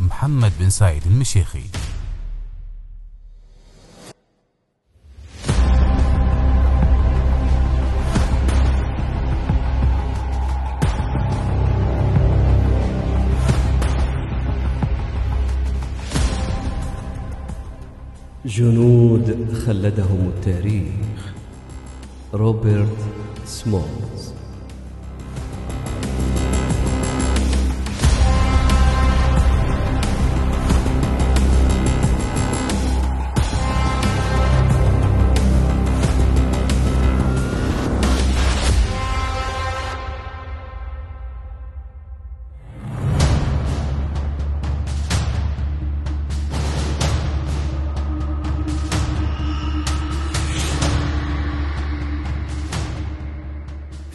محمد بن سعيد المشيخي. جنود خلدهم التاريخ. روبرت سمولز.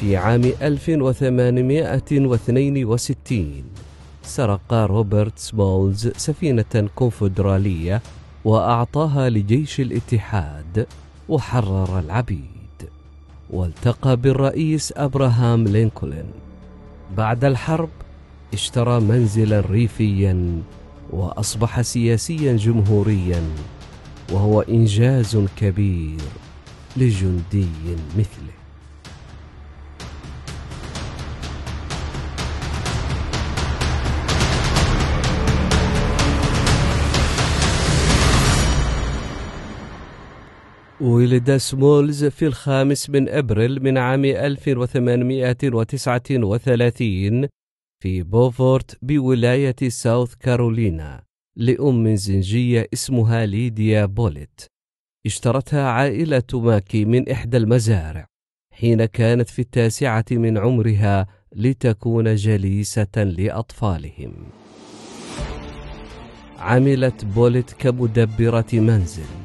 في عام 1862 سرق روبرت سمولز سفينة كونفدرالية وأعطاها لجيش الاتحاد وحرر العبيد. والتقى بالرئيس أبراهام لينكولن. بعد الحرب اشترى منزلا ريفيا وأصبح سياسيا جمهوريا وهو إنجاز كبير لجندي مثله. ولد سمولز في الخامس من أبريل من عام 1839 في بوفورت بولاية ساوث كارولينا لأم زنجية اسمها ليديا بوليت. اشترتها عائلة ماكي من إحدى المزارع حين كانت في التاسعة من عمرها لتكون جليسة لأطفالهم. عملت بوليت كمدبرة منزل.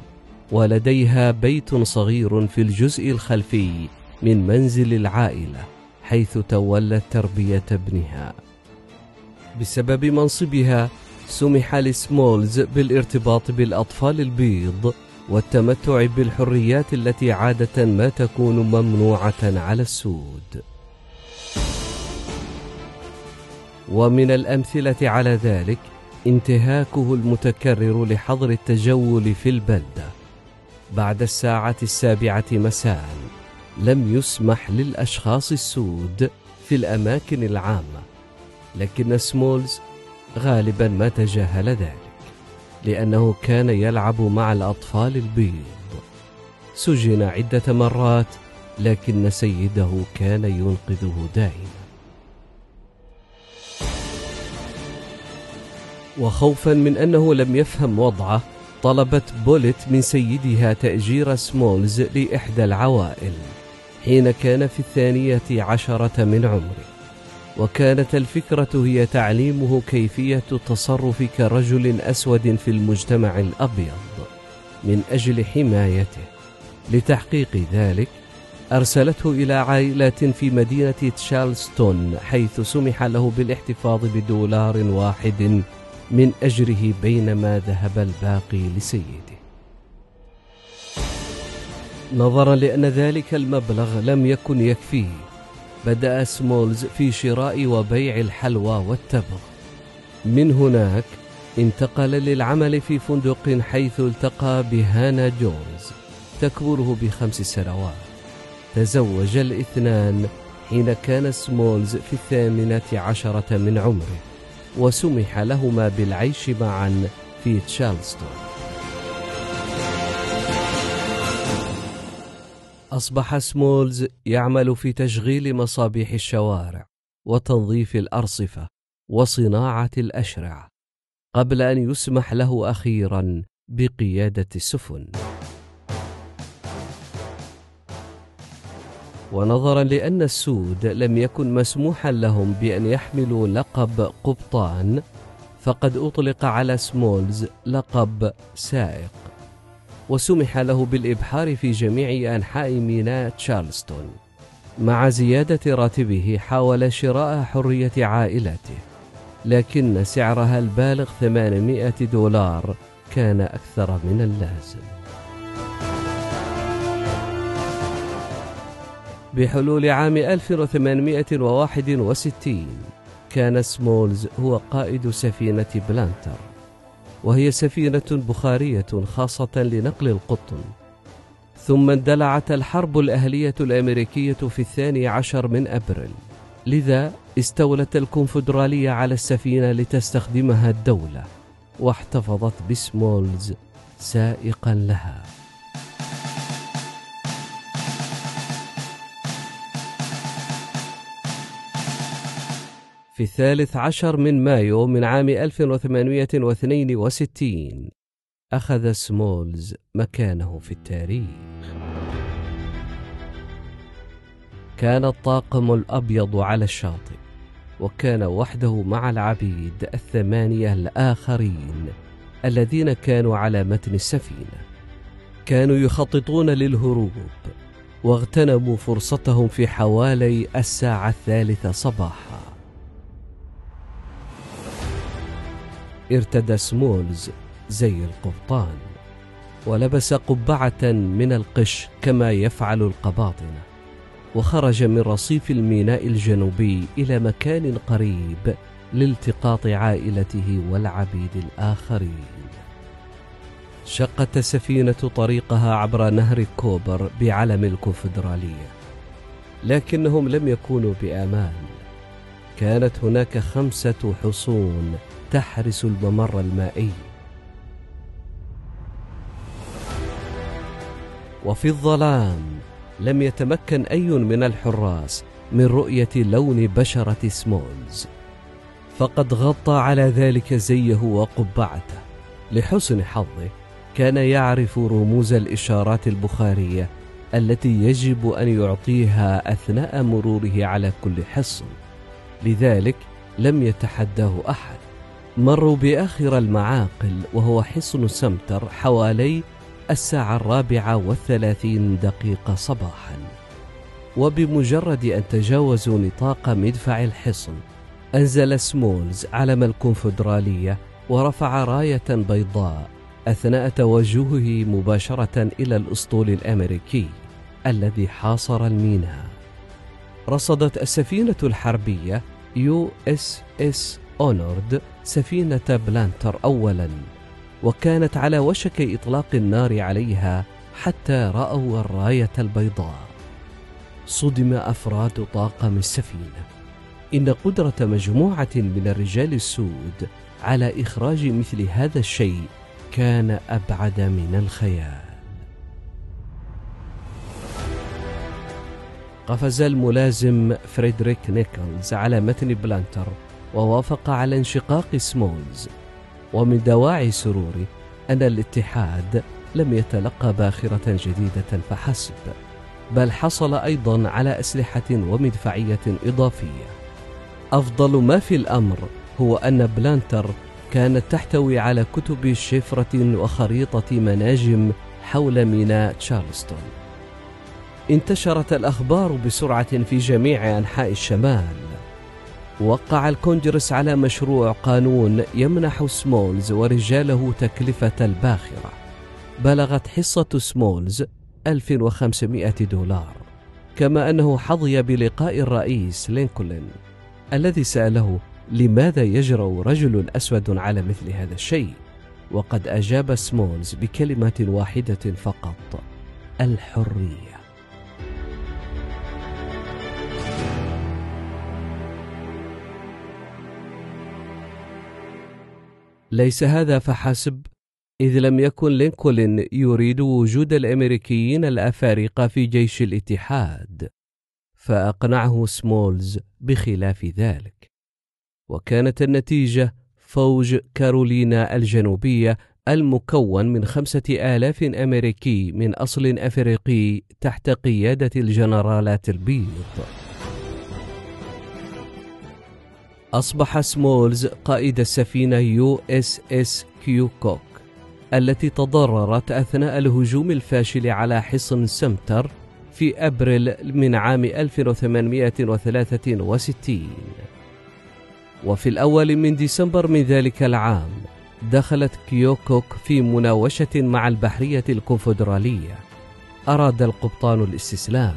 ولديها بيت صغير في الجزء الخلفي من منزل العائلة حيث تولت تربية ابنها. بسبب منصبها سمح لسمولز بالارتباط بالأطفال البيض والتمتع بالحريات التي عادة ما تكون ممنوعة على السود. ومن الأمثلة على ذلك انتهاكه المتكرر لحظر التجول في البلدة. بعد الساعة السابعة مساء. لم يسمح للأشخاص السود في الأماكن العامة لكن سمولز غالبا ما تجاهل ذلك لأنه كان يلعب مع الأطفال البيض. سجن عدة مرات لكن سيده كان ينقذه دائما. وخوفا من أنه لم يفهم وضعه طلبت بوليت من سيدها تأجير سمولز لإحدى العوائل حين كان في الثانية عشرة من عمره. وكانت الفكرة هي تعليمه كيفية التصرف كرجل أسود في المجتمع الأبيض من أجل حمايته. لتحقيق ذلك أرسلته إلى عائلات في مدينة تشارلستون حيث سمح له بالاحتفاظ بدولار واحد من أجره بينما ذهب الباقي لسيده. نظرا لأن ذلك المبلغ لم يكن يكفيه بدأ سمولز في شراء وبيع الحلوى والتبغ. من هناك انتقل للعمل في فندق حيث التقى بهانا جونز تكبره بخمس سنوات. تزوج الاثنان حين كان سمولز في الثامنة عشرة من عمره. وسمح لهما بالعيش معا في تشارلستون. أصبح سمولز يعمل في تشغيل مصابيح الشوارع وتنظيف الأرصفة وصناعة الأشرعة قبل أن يسمح له أخيرا بقيادة السفن. ونظرا لأن السود لم يكن مسموحا لهم بأن يحملوا لقب قبطان فقد أطلق على سمولز لقب سائق. وسمح له بالإبحار في جميع أنحاء ميناء تشارلستون. مع زيادة راتبه حاول شراء حرية عائلته لكن سعرها البالغ 800 دولار كان أكثر من اللازم. بحلول عام 1861 كان سمولز هو قائد سفينة بلانتر وهي سفينة بخارية خاصة لنقل القطن. ثم اندلعت الحرب الأهلية الأمريكية في الثاني عشر من أبريل. لذا استولت الكونفدرالية على السفينة لتستخدمها الدولة واحتفظت بسمولز سائقا لها. في الثالث عشر من مايو من عام 1862 أخذ سمولز مكانه في التاريخ. كان الطاقم الأبيض على الشاطئ وكان وحده مع العبيد الثمانية الآخرين الذين كانوا على متن السفينة. كانوا يخططون للهروب واغتنموا فرصتهم في حوالي الساعة الثالثة صباحا. ارتدى سمولز زي القبطان ولبس قبعة من القش كما يفعل القباطنة وخرج من رصيف الميناء الجنوبي إلى مكان قريب لالتقاط عائلته والعبيد الآخرين. شقت السفينة طريقها عبر نهر كوبر بعلم الكونفدرالية لكنهم لم يكونوا بأمان. كانت هناك خمسة حصون تحرس الممر المائي. وفي الظلام لم يتمكن أي من الحراس من رؤية لون بشرة سمولز فقد غطى على ذلك زيه وقبعته. لحسن حظه كان يعرف رموز الإشارات البخارية التي يجب أن يعطيها أثناء مروره على كل حصن. لذلك لم يتحداه أحد. مروا بآخر المعاقل وهو حصن سمتر حوالي الساعة الرابعة والثلاثين دقيقة صباحا. وبمجرد أن تجاوزوا نطاق مدفع الحصن أنزل سمولز علم الكونفدرالية ورفع راية بيضاء أثناء توجهه مباشرة إلى الأسطول الأمريكي الذي حاصر الميناء. رصدت السفينة الحربية يو إس إس أونورد سفينة بلانتر أولا وكانت على وشك إطلاق النار عليها حتى رأوا الراية البيضاء. صدم أفراد طاقم السفينة. إن قدرة مجموعة من الرجال السود على إخراج مثل هذا الشيء كان أبعد من الخيال. قفز الملازم فريدريك نيكلز على متن بلانتر ووافق على انشقاق سمولز. ومن دواعي سروري أن الاتحاد لم يتلقى باخرة جديدة فحسب بل حصل أيضا على أسلحة ومدفعية إضافية. أفضل ما في الأمر هو أن بلانتر كانت تحتوي على كتب شفرة وخريطة مناجم حول ميناء تشارلستون. انتشرت الأخبار بسرعة في جميع أنحاء الشمال. وقع الكونجرس على مشروع قانون يمنح سمولز ورجاله تكلفة الباخرة. بلغت حصة سمولز 1500 دولار. كما أنه حظي بلقاء الرئيس لينكولن الذي سأله لماذا يجرؤ رجل أسود على مثل هذا الشيء؟ وقد أجاب سمولز بكلمة واحدة فقط الحرية. ليس هذا فحسب إذ لم يكن لينكولن يريد وجود الأمريكيين الأفارقة في جيش الاتحاد فأقنعه سمولز بخلاف ذلك. وكانت النتيجة فوج كارولينا الجنوبية المكون من خمسة آلاف أمريكي من أصل أفريقي تحت قيادة الجنرالات البيض أصبح سمولز قائد السفينة يو إس إس كيوكوك التي تضررت أثناء الهجوم الفاشل على حصن سمتر في أبريل من عام 1863 وفي الأول من ديسمبر من ذلك العام دخلت كيوكوك في مناوشة مع البحرية الكونفدرالية. أراد القبطان الاستسلام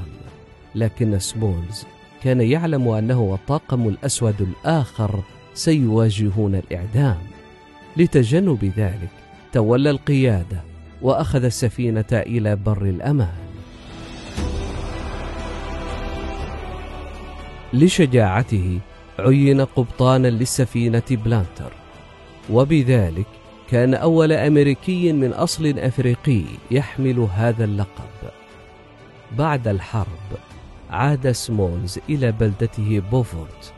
لكن سمولز كان يعلم أنه والطاقم الأسود الآخر سيواجهون الإعدام. لتجنب ذلك تولى القيادة وأخذ السفينة إلى بر الأمان. لشجاعته عين قبطانا للسفينة بلانتر. وبذلك كان أول أمريكي من أصل أفريقي يحمل هذا اللقب. بعد الحرب عاد سمولز إلى بلدته بوفورت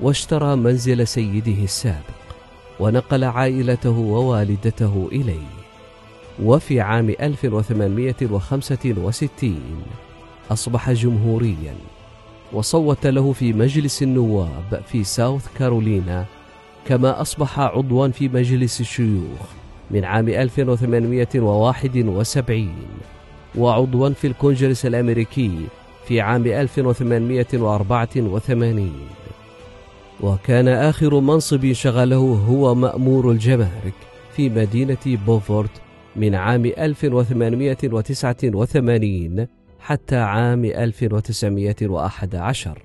واشترى منزل سيده السابق ونقل عائلته ووالدته إليه. وفي عام 1865 أصبح جمهوريا وصوت له في مجلس النواب في ساوث كارولينا كما أصبح عضوا في مجلس الشيوخ من عام 1871 وعضوا في الكونجرس الأمريكي في عام 1884 وكان آخر منصب شغله هو مأمور الجمارك في مدينة بوفورت من عام 1889 حتى عام 1911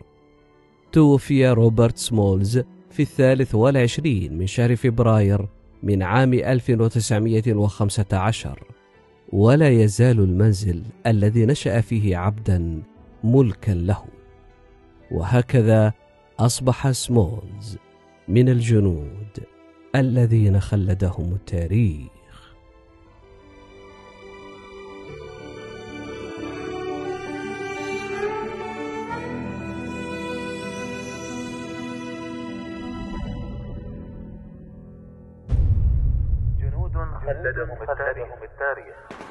توفي روبرت سمولز في الثالث والعشرين من شهر فبراير من عام 1915 ولا يزال المنزل الذي نشأ فيه عبدا ملكا له. وهكذا أصبح سمولز من الجنود الذين خلدهم التاريخ. جنود خلدهم التاريخ.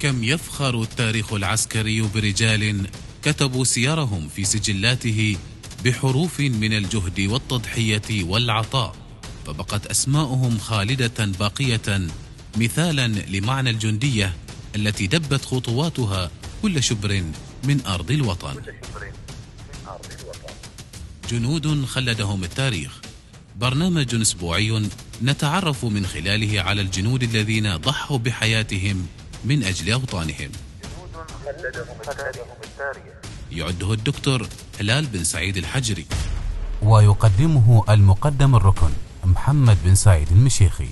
كم يفخر التاريخ العسكري برجال كتبوا سيرهم في سجلاته بحروف من الجهد والتضحية والعطاء فبقت أسماؤهم خالدة باقية مثالا لمعنى الجندية التي دبت خطواتها كل شبر من أرض الوطن. جنود خلدهم التاريخ. برنامج أسبوعي نتعرف من خلاله على الجنود الذين ضحوا بحياتهم من خلدهم التاريخ يعده الدكتور هلال بن سعيد الحجري. ويقدمه المقدم الركن محمد بن سعيد المشيخي.